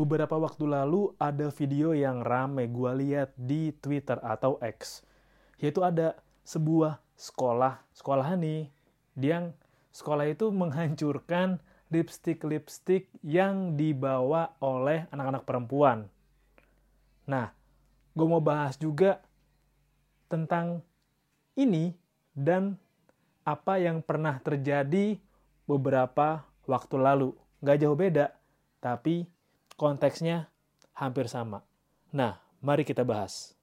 beberapa waktu lalu ada video yang rame gue lihat di Twitter atau X. Yaitu ada sebuah sekolah, sekolah nih, yang sekolah itu menghancurkan lipstick-lipstick yang dibawa oleh anak-anak perempuan. Nah, gue mau bahas juga tentang ini dan apa yang pernah terjadi beberapa waktu lalu. Gak jauh beda, tapi konteksnya hampir sama. Nah, mari kita bahas.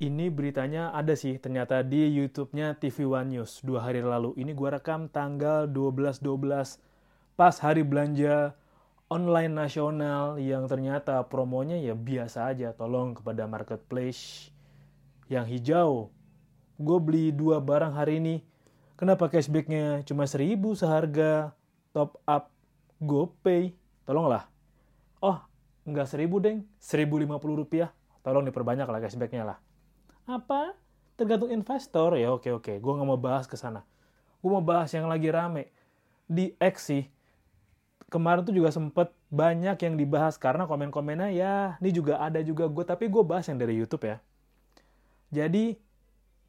Ini beritanya ada sih ternyata di YouTube-nya TV One News dua hari lalu. Ini gua rekam tanggal 12-12 pas hari belanja online nasional yang ternyata promonya ya biasa aja. Tolong kepada marketplace yang hijau. Gue beli dua barang hari ini. Kenapa cashbacknya cuma seribu seharga top up GoPay? Tolonglah. Oh, nggak seribu deng, seribu lima puluh rupiah. Tolong diperbanyak lah cashbacknya lah apa tergantung investor ya oke oke gue nggak mau bahas ke sana gue mau bahas yang lagi rame di X sih kemarin tuh juga sempet banyak yang dibahas karena komen-komennya ya ini juga ada juga gue tapi gue bahas yang dari YouTube ya. Jadi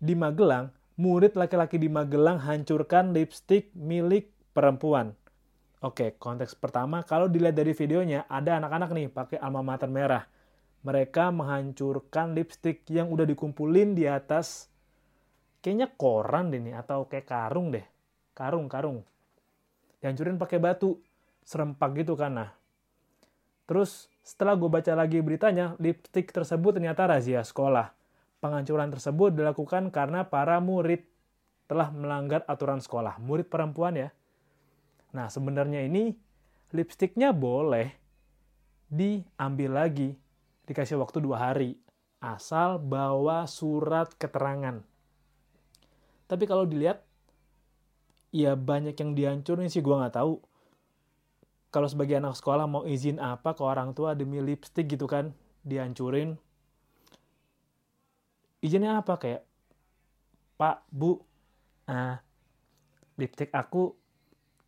di Magelang murid laki-laki di Magelang hancurkan lipstick milik perempuan. Oke, konteks pertama, kalau dilihat dari videonya, ada anak-anak nih pakai alma mater merah. Mereka menghancurkan lipstick yang udah dikumpulin di atas kayaknya koran deh nih atau kayak karung deh. Karung karung. Dihancurin pakai batu serempak gitu kan nah terus setelah gue baca lagi beritanya lipstick tersebut ternyata razia sekolah penghancuran tersebut dilakukan karena para murid telah melanggar aturan sekolah murid perempuan ya nah sebenarnya ini lipsticknya boleh diambil lagi dikasih waktu dua hari asal bawa surat keterangan. Tapi kalau dilihat, ya banyak yang dihancurin sih gue nggak tahu. Kalau sebagai anak sekolah mau izin apa ke orang tua demi lipstick gitu kan, dihancurin. Izinnya apa? Kayak, Pak, Bu, ah, lipstick aku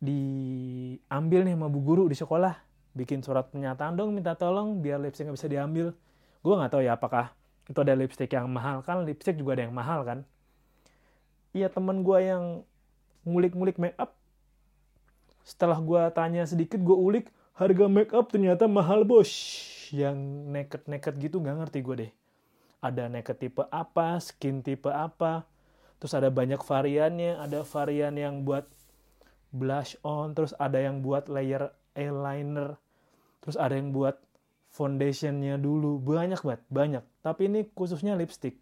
diambil nih sama bu guru di sekolah. Bikin surat pernyataan dong minta tolong biar lipstick bisa diambil. Gue nggak tahu ya apakah itu ada lipstick yang mahal kan? Lipstick juga ada yang mahal kan? Iya temen gue yang ngulik-ngulik make up setelah gue tanya sedikit gue ulik harga make up ternyata mahal bos. Yang naked-naked gitu nggak ngerti gue deh. Ada naked tipe apa skin tipe apa. Terus ada banyak variannya. Ada varian yang buat blush on terus ada yang buat layer eyeliner. Terus ada yang buat foundationnya dulu. Banyak banget banyak. Tapi ini khususnya lipstick.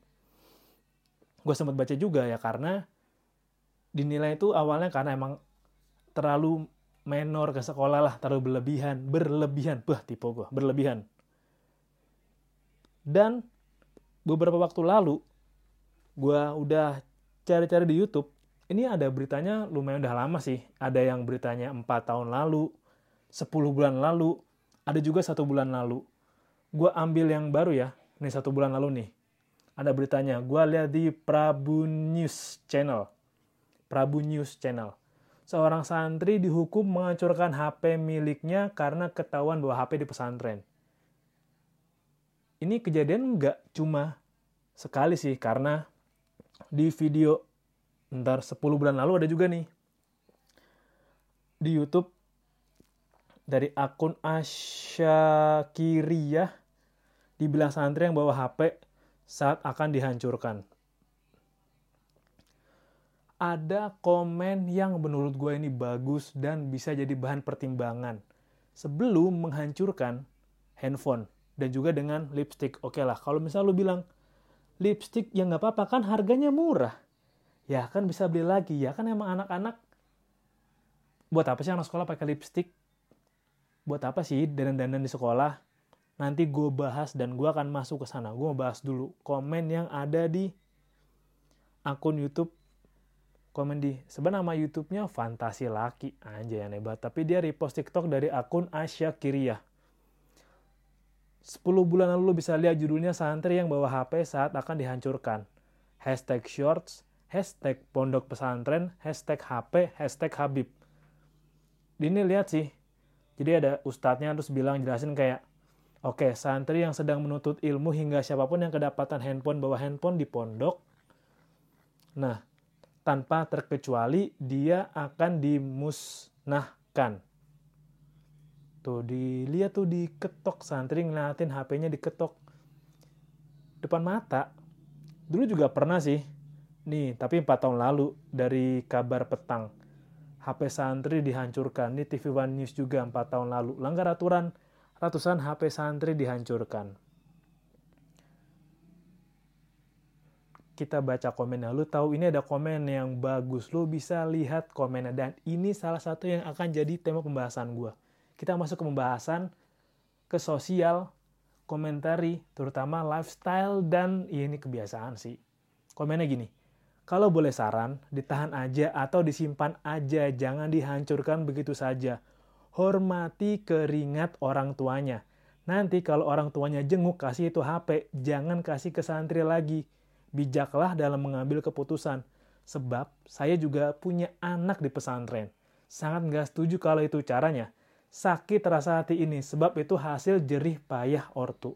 Gue sempat baca juga ya karena dinilai itu awalnya karena emang terlalu menor ke sekolah lah terlalu berlebihan berlebihan bah tipe gue berlebihan dan beberapa waktu lalu gue udah cari-cari di YouTube ini ada beritanya lumayan udah lama sih ada yang beritanya 4 tahun lalu 10 bulan lalu ada juga satu bulan lalu. Gue ambil yang baru ya, ini satu bulan lalu nih. Ada beritanya, gue lihat di Prabu News Channel. Prabu News Channel. Seorang santri dihukum menghancurkan HP miliknya karena ketahuan bahwa HP di pesantren. Ini kejadian nggak cuma sekali sih, karena di video ntar 10 bulan lalu ada juga nih. Di Youtube dari akun Asyakiriyah dibilang santri yang bawa HP saat akan dihancurkan. Ada komen yang menurut gue ini bagus dan bisa jadi bahan pertimbangan sebelum menghancurkan handphone dan juga dengan lipstick. Oke lah, kalau misal lu bilang lipstick yang nggak apa-apa kan harganya murah. Ya kan bisa beli lagi, ya kan emang anak-anak buat apa sih anak sekolah pakai lipstick? buat apa sih dandan-dandan di sekolah? Nanti gue bahas dan gue akan masuk ke sana. Gue mau bahas dulu komen yang ada di akun YouTube komen di sebenarnya nama YouTube-nya Fantasi Laki aja yang hebat tapi dia repost TikTok dari akun Asya Kiriyah 10 bulan lalu lo bisa lihat judulnya santri yang bawa HP saat akan dihancurkan. Hashtag shorts, hashtag pondok pesantren, hashtag HP, hashtag Habib. Ini lihat sih. Jadi ada ustadznya terus bilang jelasin kayak, oke okay, santri yang sedang menuntut ilmu hingga siapa pun yang kedapatan handphone bawa handphone di pondok. Nah, tanpa terkecuali dia akan dimusnahkan Tuh dilihat tuh diketok santri ngeliatin HP-nya diketok depan mata. Dulu juga pernah sih. Nih, tapi 4 tahun lalu dari kabar petang. HP santri dihancurkan. Ini TV One News juga 4 tahun lalu. Langgar aturan, ratusan HP santri dihancurkan. Kita baca komennya. Lu tahu ini ada komen yang bagus. Lu bisa lihat komennya. Dan ini salah satu yang akan jadi tema pembahasan gue kita masuk ke pembahasan ke sosial, komentari, terutama lifestyle dan ya ini kebiasaan sih. Komennya gini, kalau boleh saran, ditahan aja atau disimpan aja, jangan dihancurkan begitu saja. Hormati keringat orang tuanya. Nanti kalau orang tuanya jenguk kasih itu HP, jangan kasih ke santri lagi. Bijaklah dalam mengambil keputusan. Sebab saya juga punya anak di pesantren. Sangat nggak setuju kalau itu caranya sakit rasa hati ini sebab itu hasil jerih payah ortu.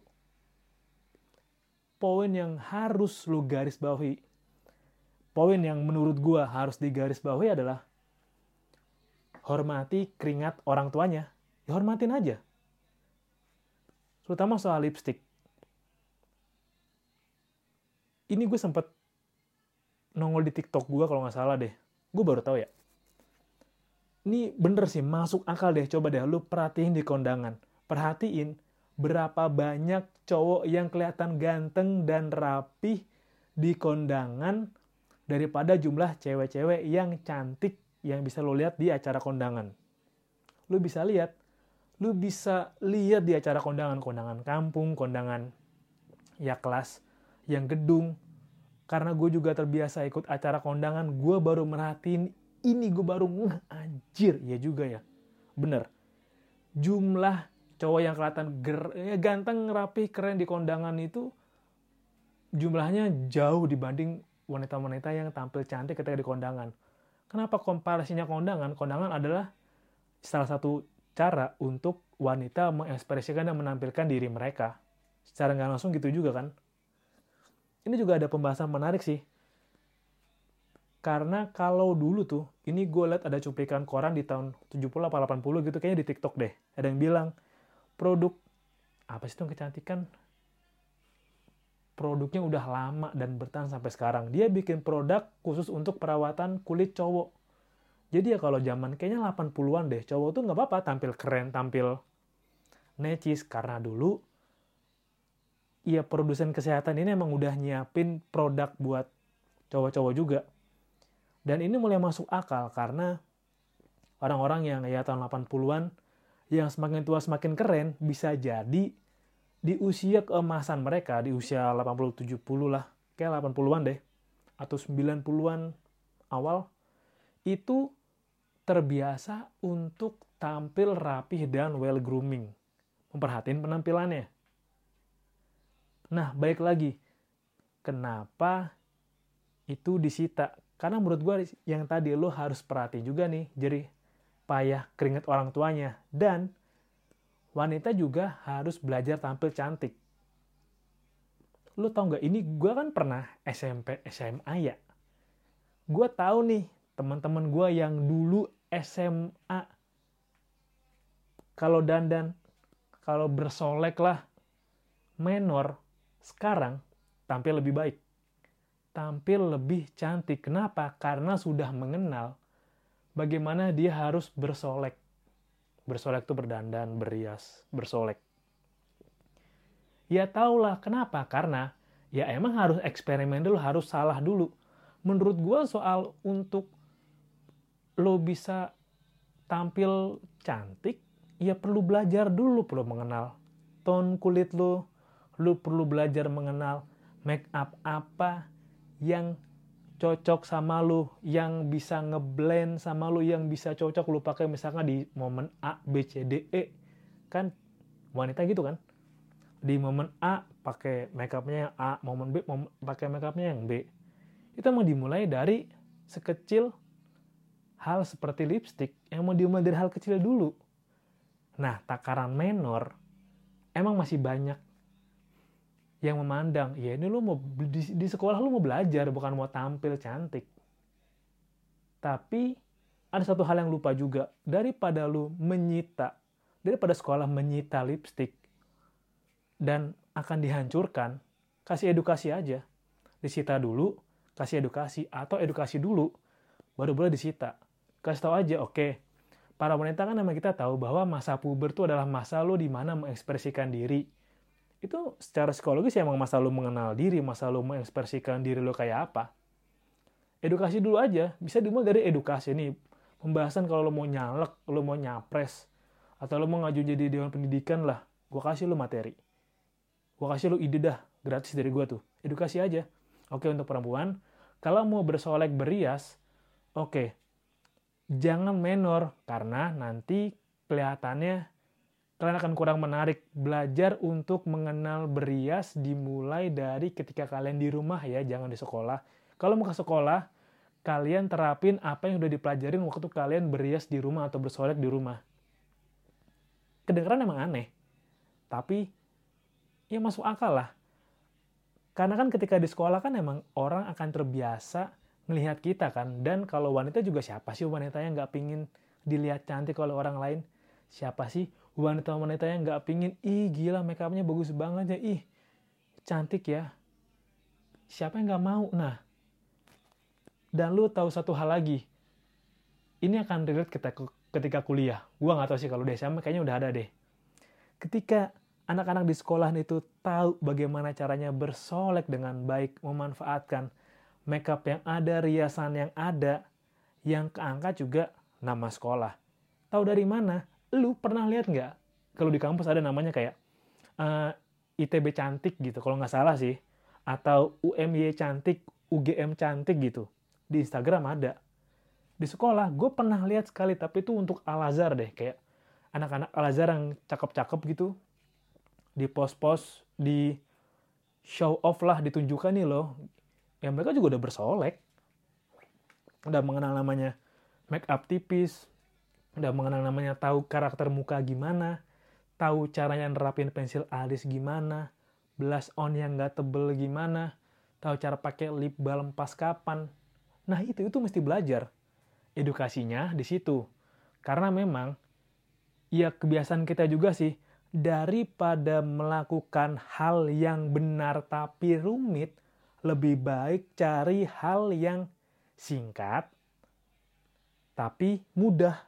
Poin yang harus lu garis bawahi, poin yang menurut gua harus digaris bawahi adalah hormati keringat orang tuanya. Ya hormatin aja. Terutama soal lipstick. Ini gue sempet nongol di TikTok gue kalau nggak salah deh. Gue baru tahu ya. Ini bener sih masuk akal deh. Coba deh lu perhatiin di kondangan. Perhatiin berapa banyak cowok yang kelihatan ganteng dan rapih di kondangan daripada jumlah cewek-cewek yang cantik yang bisa lo lihat di acara kondangan. Lu bisa lihat, lu bisa lihat di acara kondangan, kondangan kampung, kondangan ya kelas, yang gedung. Karena gue juga terbiasa ikut acara kondangan, gue baru merhatiin ini gue baru ngeh anjir. Ya juga ya. Bener. Jumlah cowok yang kelihatan ger, ya, ganteng rapi keren di kondangan itu jumlahnya jauh dibanding wanita-wanita yang tampil cantik ketika di kondangan. Kenapa komparasinya kondangan? Kondangan adalah salah satu cara untuk wanita mengekspresikan dan menampilkan diri mereka. Secara nggak langsung gitu juga kan ini juga ada pembahasan menarik sih karena kalau dulu tuh, ini gue liat ada cuplikan koran di tahun 70 apa 80 gitu, kayaknya di TikTok deh. Ada yang bilang, produk, apa sih itu kecantikan? Produknya udah lama dan bertahan sampai sekarang. Dia bikin produk khusus untuk perawatan kulit cowok. Jadi ya kalau zaman kayaknya 80-an deh, cowok tuh nggak apa-apa tampil keren, tampil necis. Karena dulu, ya produsen kesehatan ini emang udah nyiapin produk buat cowok-cowok juga. Dan ini mulai masuk akal karena orang-orang yang ya tahun 80-an yang semakin tua semakin keren bisa jadi di usia keemasan mereka di usia 80-70 lah kayak 80-an deh atau 90-an awal itu terbiasa untuk tampil rapih dan well grooming. Memperhatiin penampilannya nah baik lagi kenapa itu disita karena menurut gue yang tadi lo harus perhati juga nih, jadi payah keringet orang tuanya. Dan wanita juga harus belajar tampil cantik. Lo tau nggak, ini gue kan pernah SMP, SMA ya. Gue tahu nih, teman-teman gue yang dulu SMA, kalau dandan, kalau bersolek lah, menor, sekarang tampil lebih baik tampil lebih cantik. Kenapa? Karena sudah mengenal bagaimana dia harus bersolek. Bersolek itu berdandan, berias, bersolek. Ya tahulah kenapa? Karena ya emang harus eksperimen dulu, harus salah dulu. Menurut gue soal untuk lo bisa tampil cantik, ya perlu belajar dulu, perlu mengenal tone kulit lo, lo perlu belajar mengenal make up apa yang cocok sama lu, yang bisa ngeblend sama lu, yang bisa cocok lu pakai misalkan di momen A, B, C, D, E. Kan wanita gitu kan. di momen A pakai makeupnya yang A momen B pakai makeupnya yang B itu mau dimulai dari sekecil hal seperti lipstick yang mau dimulai dari hal kecil dulu nah takaran menor emang masih banyak yang memandang ya ini lu mau di, di sekolah lu mau belajar bukan mau tampil cantik. Tapi ada satu hal yang lupa juga. Daripada lu menyita daripada sekolah menyita lipstick dan akan dihancurkan kasih edukasi aja. Disita dulu kasih edukasi atau edukasi dulu baru boleh disita. Kasih tahu aja oke okay. para wanita kan memang kita tahu bahwa masa puber itu adalah masa lo di mana mengekspresikan diri itu secara psikologis ya emang masa lo mengenal diri, masa lo mengekspresikan diri lo kayak apa. Edukasi dulu aja, bisa dimulai dari edukasi nih. Pembahasan kalau lo mau nyalek, lo mau nyapres, atau lo mau ngaju jadi dewan pendidikan lah, gue kasih lo materi. Gue kasih lo ide dah, gratis dari gue tuh. Edukasi aja. Oke untuk perempuan, kalau mau bersolek berias, oke, jangan menor, karena nanti kelihatannya kalian akan kurang menarik. Belajar untuk mengenal berias dimulai dari ketika kalian di rumah ya, jangan di sekolah. Kalau mau ke sekolah, kalian terapin apa yang udah dipelajarin waktu kalian berias di rumah atau bersolek di rumah. Kedengeran emang aneh, tapi ya masuk akal lah. Karena kan ketika di sekolah kan emang orang akan terbiasa melihat kita kan. Dan kalau wanita juga siapa sih wanita yang nggak pingin dilihat cantik oleh orang lain? Siapa sih wanita-wanita yang nggak pingin, ih gila makeupnya bagus banget ya, ih cantik ya. Siapa yang nggak mau? Nah, dan lu tahu satu hal lagi, ini akan relate ketika, ketika kuliah. Gua nggak tahu sih kalau di SMA kayaknya udah ada deh. Ketika anak-anak di sekolah itu tahu bagaimana caranya bersolek dengan baik, memanfaatkan makeup yang ada, riasan yang ada, yang keangkat juga nama sekolah. Tahu dari mana? Lu pernah lihat nggak? Kalau di kampus ada namanya kayak uh, eh, ITB cantik gitu kalau nggak salah sih. Atau UMY cantik UGM cantik gitu. Di Instagram ada. Di sekolah gue pernah lihat sekali tapi itu untuk Al Azhar deh. Kayak anak-anak Al Azhar yang cakep-cakep gitu. Di pos-pos di show off lah ditunjukkan nih loh. Ya mereka juga udah bersolek. Udah mengenal namanya make up tipis udah mengenal namanya, tahu karakter muka gimana, tahu caranya nerapin pensil alis gimana, blush on yang nggak tebel gimana, tahu cara pakai lip balm pas kapan. Nah itu itu mesti belajar. Edukasinya di situ. Karena memang ya kebiasaan kita juga sih daripada melakukan hal yang benar tapi rumit, lebih baik cari hal yang singkat tapi mudah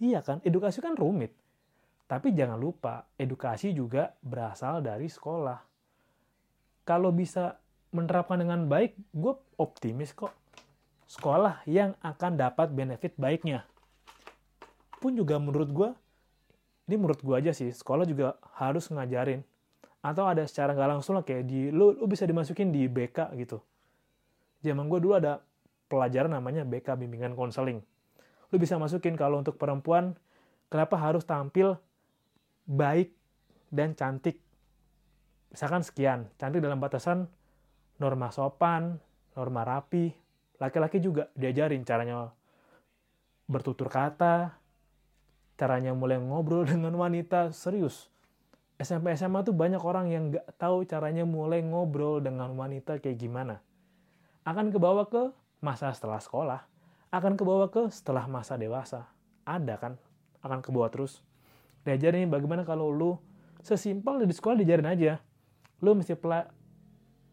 Iya kan, edukasi kan rumit. Tapi jangan lupa, edukasi juga berasal dari sekolah. Kalau bisa menerapkan dengan baik, gue optimis kok. Sekolah yang akan dapat benefit baiknya. Pun juga menurut gue, ini menurut gue aja sih, sekolah juga harus ngajarin. Atau ada secara nggak langsung lah, kayak di, lu, lu bisa dimasukin di BK gitu. Zaman gue dulu ada pelajaran namanya BK, Bimbingan Konseling lu bisa masukin kalau untuk perempuan kenapa harus tampil baik dan cantik. Misalkan sekian, cantik dalam batasan norma sopan, norma rapi. Laki-laki juga diajarin caranya bertutur kata, caranya mulai ngobrol dengan wanita, serius. SMP SMA tuh banyak orang yang gak tahu caranya mulai ngobrol dengan wanita kayak gimana. Akan kebawa ke masa setelah sekolah akan kebawa ke setelah masa dewasa. Ada kan? Akan kebawa terus. Diajarin bagaimana kalau lu sesimpel di sekolah diajarin aja. Lu mesti pela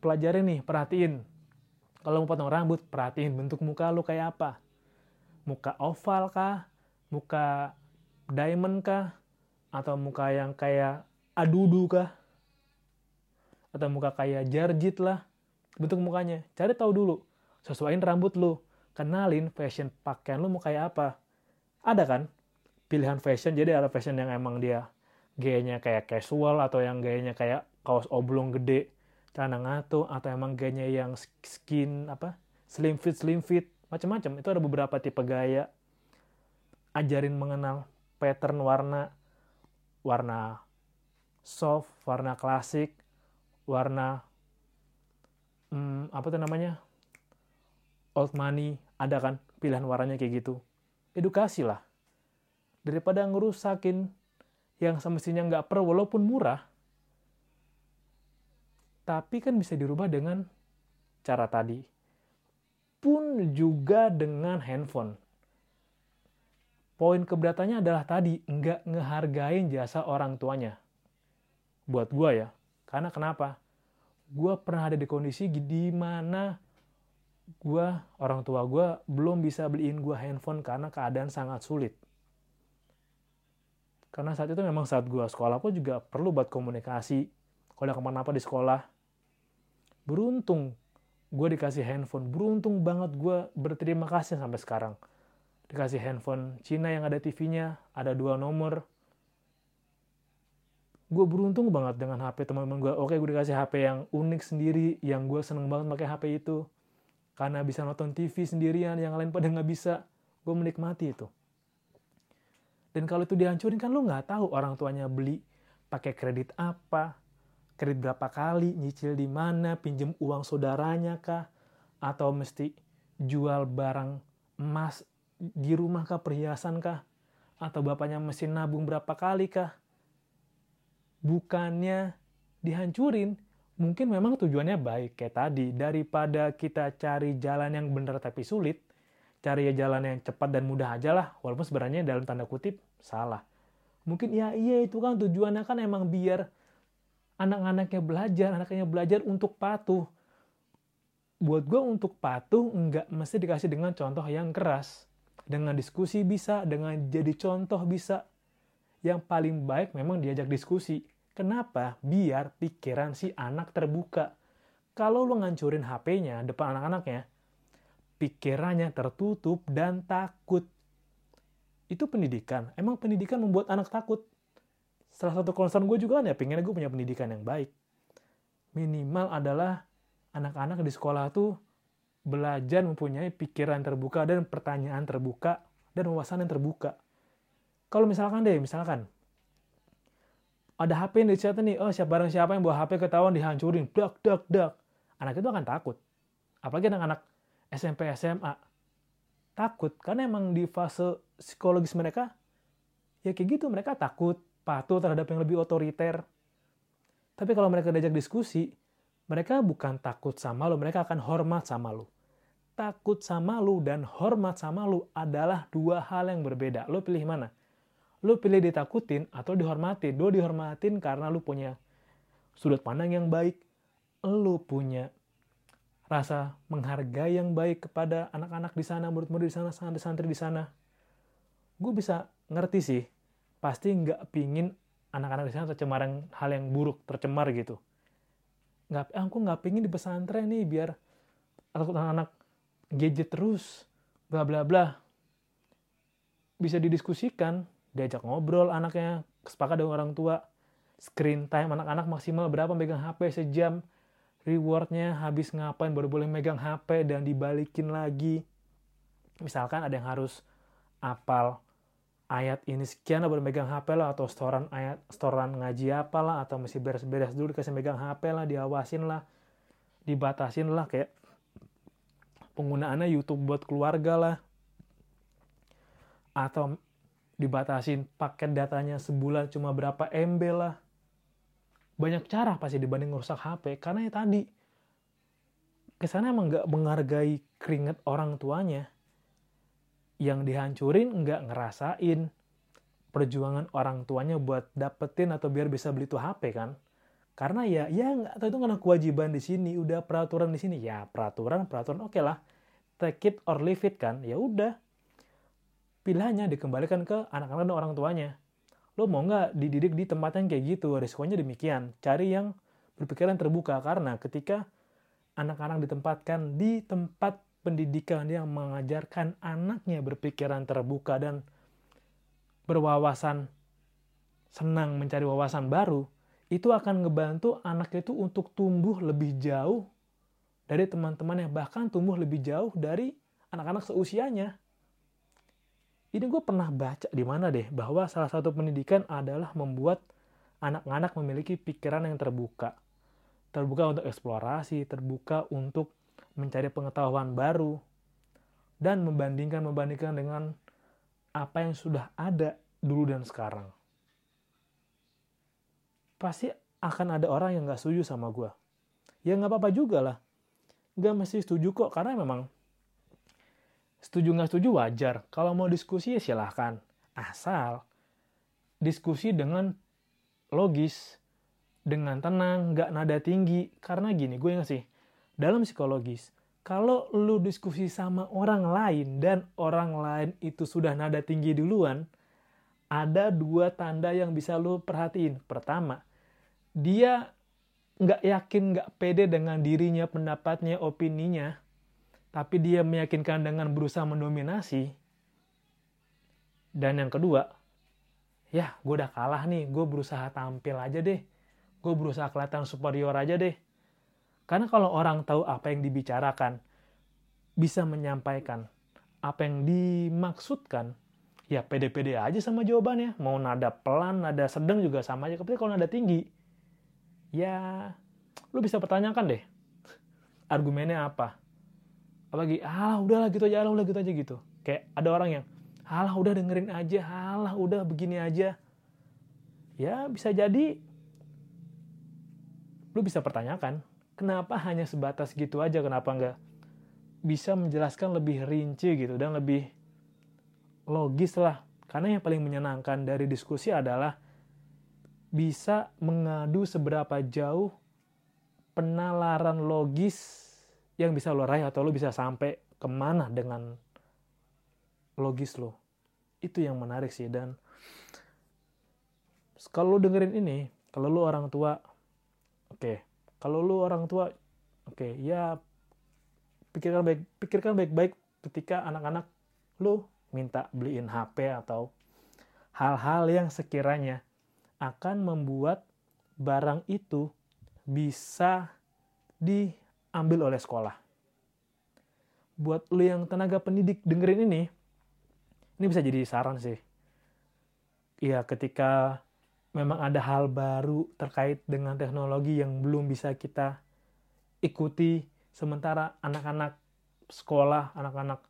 pelajarin nih, perhatiin. Kalau mau potong rambut, perhatiin bentuk muka lu kayak apa. Muka oval kah? Muka diamond kah? Atau muka yang kayak adudu kah? Atau muka kayak jarjit lah. Bentuk mukanya. Cari tahu dulu. Sesuaiin rambut lu kenalin fashion pakaian lu mau kayak apa. Ada kan? Pilihan fashion, jadi ada fashion yang emang dia gayanya kayak casual atau yang gayanya kayak kaos oblong gede, celana ngato atau emang gayanya yang skin apa slim fit slim fit macam-macam itu ada beberapa tipe gaya. Ajarin mengenal pattern warna. Warna soft, warna klasik, warna hmm, apa tuh namanya? Old money, ada kan pilihan warnanya kayak gitu. Edukasi lah. Daripada ngerusakin yang semestinya nggak perlu walaupun murah, tapi kan bisa dirubah dengan cara tadi. Pun juga dengan handphone. Poin keberatannya adalah tadi, nggak ngehargain jasa orang tuanya. Buat gue ya. Karena kenapa? Gue pernah ada di kondisi di mana gue, orang tua gue, belum bisa beliin gue handphone karena keadaan sangat sulit. Karena saat itu memang saat gue sekolah pun juga perlu buat komunikasi. Kalau ke mana-apa di sekolah. Beruntung gue dikasih handphone. Beruntung banget gue berterima kasih sampai sekarang. Dikasih handphone Cina yang ada TV-nya, ada dua nomor. Gue beruntung banget dengan HP teman-teman gue. Oke, gue dikasih HP yang unik sendiri, yang gue seneng banget pakai HP itu. Karena bisa nonton TV sendirian, yang lain pada nggak bisa. Gue menikmati itu. Dan kalau itu dihancurin kan lo nggak tahu orang tuanya beli pakai kredit apa, kredit berapa kali, nyicil di mana, pinjem uang saudaranya kah, atau mesti jual barang emas di rumah kah, perhiasan kah, atau bapaknya mesti nabung berapa kali kah. Bukannya dihancurin, mungkin memang tujuannya baik kayak tadi, daripada kita cari jalan yang benar tapi sulit, cari jalan yang cepat dan mudah aja lah, walaupun sebenarnya dalam tanda kutip salah. Mungkin ya iya itu kan tujuannya kan emang biar anak-anaknya belajar, anaknya belajar untuk patuh. Buat gue untuk patuh nggak mesti dikasih dengan contoh yang keras. Dengan diskusi bisa, dengan jadi contoh bisa. Yang paling baik memang diajak diskusi. Kenapa? Biar pikiran si anak terbuka. Kalau lo ngancurin HP-nya depan anak-anaknya, pikirannya tertutup dan takut. Itu pendidikan. Emang pendidikan membuat anak takut? salah satu concern gue juga kan ya pengennya gue punya pendidikan yang baik minimal adalah anak-anak di sekolah tuh belajar mempunyai pikiran terbuka dan pertanyaan terbuka dan wawasan yang terbuka kalau misalkan deh misalkan ada HP yang dicatat nih oh siapa barang siapa yang bawa HP ketahuan dihancurin dak dak dak anak itu akan takut apalagi anak-anak SMP SMA takut karena emang di fase psikologis mereka ya kayak gitu mereka takut patuh terhadap yang lebih otoriter. Tapi kalau mereka diajak diskusi, mereka bukan takut sama lo, mereka akan hormat sama lo. Takut sama lo dan hormat sama lo adalah dua hal yang berbeda. Lo pilih mana? Lo pilih ditakutin atau dihormatin. Lo dihormatin karena lo punya sudut pandang yang baik. Lo punya rasa menghargai yang baik kepada anak-anak di sana, murid-murid di sana, santri-santri di sana. Gue bisa ngerti sih pasti nggak pingin anak-anak di sana tercemar yang, hal yang buruk, tercemar gitu. Nggak, ah, aku nggak pingin di pesantren nih biar anak-anak gadget terus, bla bla bla. Bisa didiskusikan, diajak ngobrol anaknya, sepakat dengan orang tua, screen time anak-anak maksimal berapa megang HP sejam, rewardnya habis ngapain? Baru boleh megang HP dan dibalikin lagi. Misalkan ada yang harus apal ayat ini sekian baru megang HP lah atau setoran ayat setoran ngaji apa lah atau mesti beres-beres dulu dikasih megang HP lah diawasin lah dibatasin lah kayak penggunaannya YouTube buat keluarga lah. Atau dibatasin paket datanya sebulan cuma berapa MB lah. Banyak cara pasti dibanding ngerusak HP karena ya tadi ke sana emang nggak menghargai keringet orang tuanya. Yang dihancurin nggak ngerasain perjuangan orang tuanya buat dapetin atau biar bisa beli tuh HP kan. Karena ya ya nggak itu karena kewajiban di sini udah peraturan di sini. Ya peraturan peraturan oke okay lah. Take it or leave it kan ya udah pilihannya dikembalikan ke anak-anak dan orang tuanya. Lo mau nggak dididik di tempat yang kayak gitu? Resikonya demikian. Cari yang berpikiran terbuka karena ketika anak-anak ditempatkan di tempat pendidikan yang mengajarkan anaknya berpikiran terbuka dan berwawasan senang mencari wawasan baru, itu akan ngebantu anak itu untuk tumbuh lebih jauh dari teman-temannya, bahkan tumbuh lebih jauh dari anak-anak seusianya. Ini gue pernah baca di mana deh, bahwa salah satu pendidikan adalah membuat anak-anak memiliki pikiran yang terbuka. Terbuka untuk eksplorasi, terbuka untuk mencari pengetahuan baru, dan membandingkan-membandingkan dengan apa yang sudah ada dulu dan sekarang. Pasti akan ada orang yang gak setuju sama gue. Ya nggak apa-apa juga lah. Gak mesti setuju kok, karena memang setuju nggak setuju wajar. Kalau mau diskusi ya silahkan. Asal diskusi dengan logis, dengan tenang, nggak nada tinggi. Karena gini, gue nggak sih, dalam psikologis, kalau lu diskusi sama orang lain dan orang lain itu sudah nada tinggi duluan, ada dua tanda yang bisa lu perhatiin. Pertama, dia nggak yakin, nggak pede dengan dirinya, pendapatnya, opininya, tapi dia meyakinkan dengan berusaha mendominasi. Dan yang kedua, ya gue udah kalah nih, gue berusaha tampil aja deh. Gue berusaha kelihatan superior aja deh. Karena kalau orang tahu apa yang dibicarakan, bisa menyampaikan apa yang dimaksudkan, ya pede-pede aja sama jawabannya. Mau nada pelan, nada sedang juga sama aja. Tapi kalau nada tinggi, ya lu bisa pertanyakan deh argumennya apa apalagi ah udahlah gitu aja udah gitu aja gitu. Kayak ada orang yang alah udah dengerin aja alah udah begini aja. Ya bisa jadi lu bisa pertanyakan kenapa hanya sebatas gitu aja? Kenapa nggak bisa menjelaskan lebih rinci gitu dan lebih logis lah? Karena yang paling menyenangkan dari diskusi adalah bisa mengadu seberapa jauh penalaran logis yang bisa lo raih atau lo bisa sampai ke mana dengan logis lo. Itu yang menarik sih dan kalau lo dengerin ini, kalau lo orang tua, oke, okay. kalau lo orang tua, oke, okay, ya pikirkan baik, pikirkan baik-baik ketika anak-anak lo minta beliin HP atau hal-hal yang sekiranya akan membuat barang itu bisa diambil oleh sekolah. Buat lu yang tenaga pendidik dengerin ini, ini bisa jadi saran sih. Ya ketika memang ada hal baru terkait dengan teknologi yang belum bisa kita ikuti, sementara anak-anak sekolah, anak-anak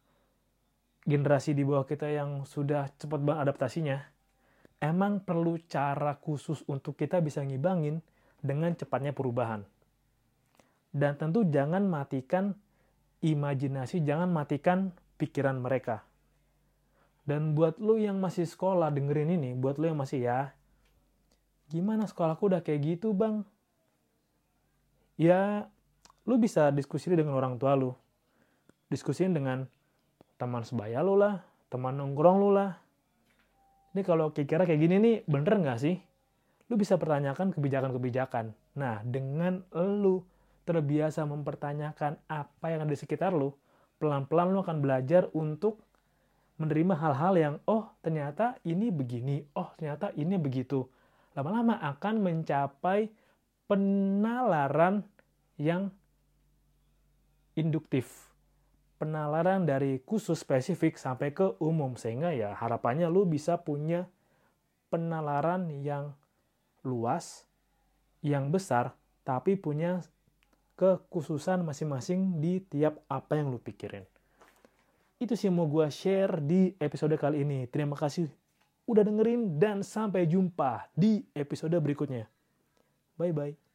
generasi di bawah kita yang sudah cepat banget adaptasinya, emang perlu cara khusus untuk kita bisa ngibangin dengan cepatnya perubahan. Dan tentu jangan matikan imajinasi, jangan matikan pikiran mereka. Dan buat lo yang masih sekolah dengerin ini, buat lo yang masih ya, gimana sekolahku udah kayak gitu bang? Ya, lo bisa diskusi dengan orang tua lo. Diskusiin dengan teman sebaya lo lah, teman nongkrong lo lah, ini kalau kira kayak gini nih bener nggak sih? Lu bisa pertanyakan kebijakan-kebijakan. Nah, dengan lu terbiasa mempertanyakan apa yang ada di sekitar lu, pelan-pelan lu akan belajar untuk menerima hal-hal yang, oh ternyata ini begini, oh ternyata ini begitu. Lama-lama akan mencapai penalaran yang induktif penalaran dari khusus spesifik sampai ke umum sehingga ya harapannya lu bisa punya penalaran yang luas yang besar tapi punya kekhususan masing-masing di tiap apa yang lu pikirin. Itu sih mau gue share di episode kali ini. Terima kasih udah dengerin dan sampai jumpa di episode berikutnya. Bye-bye.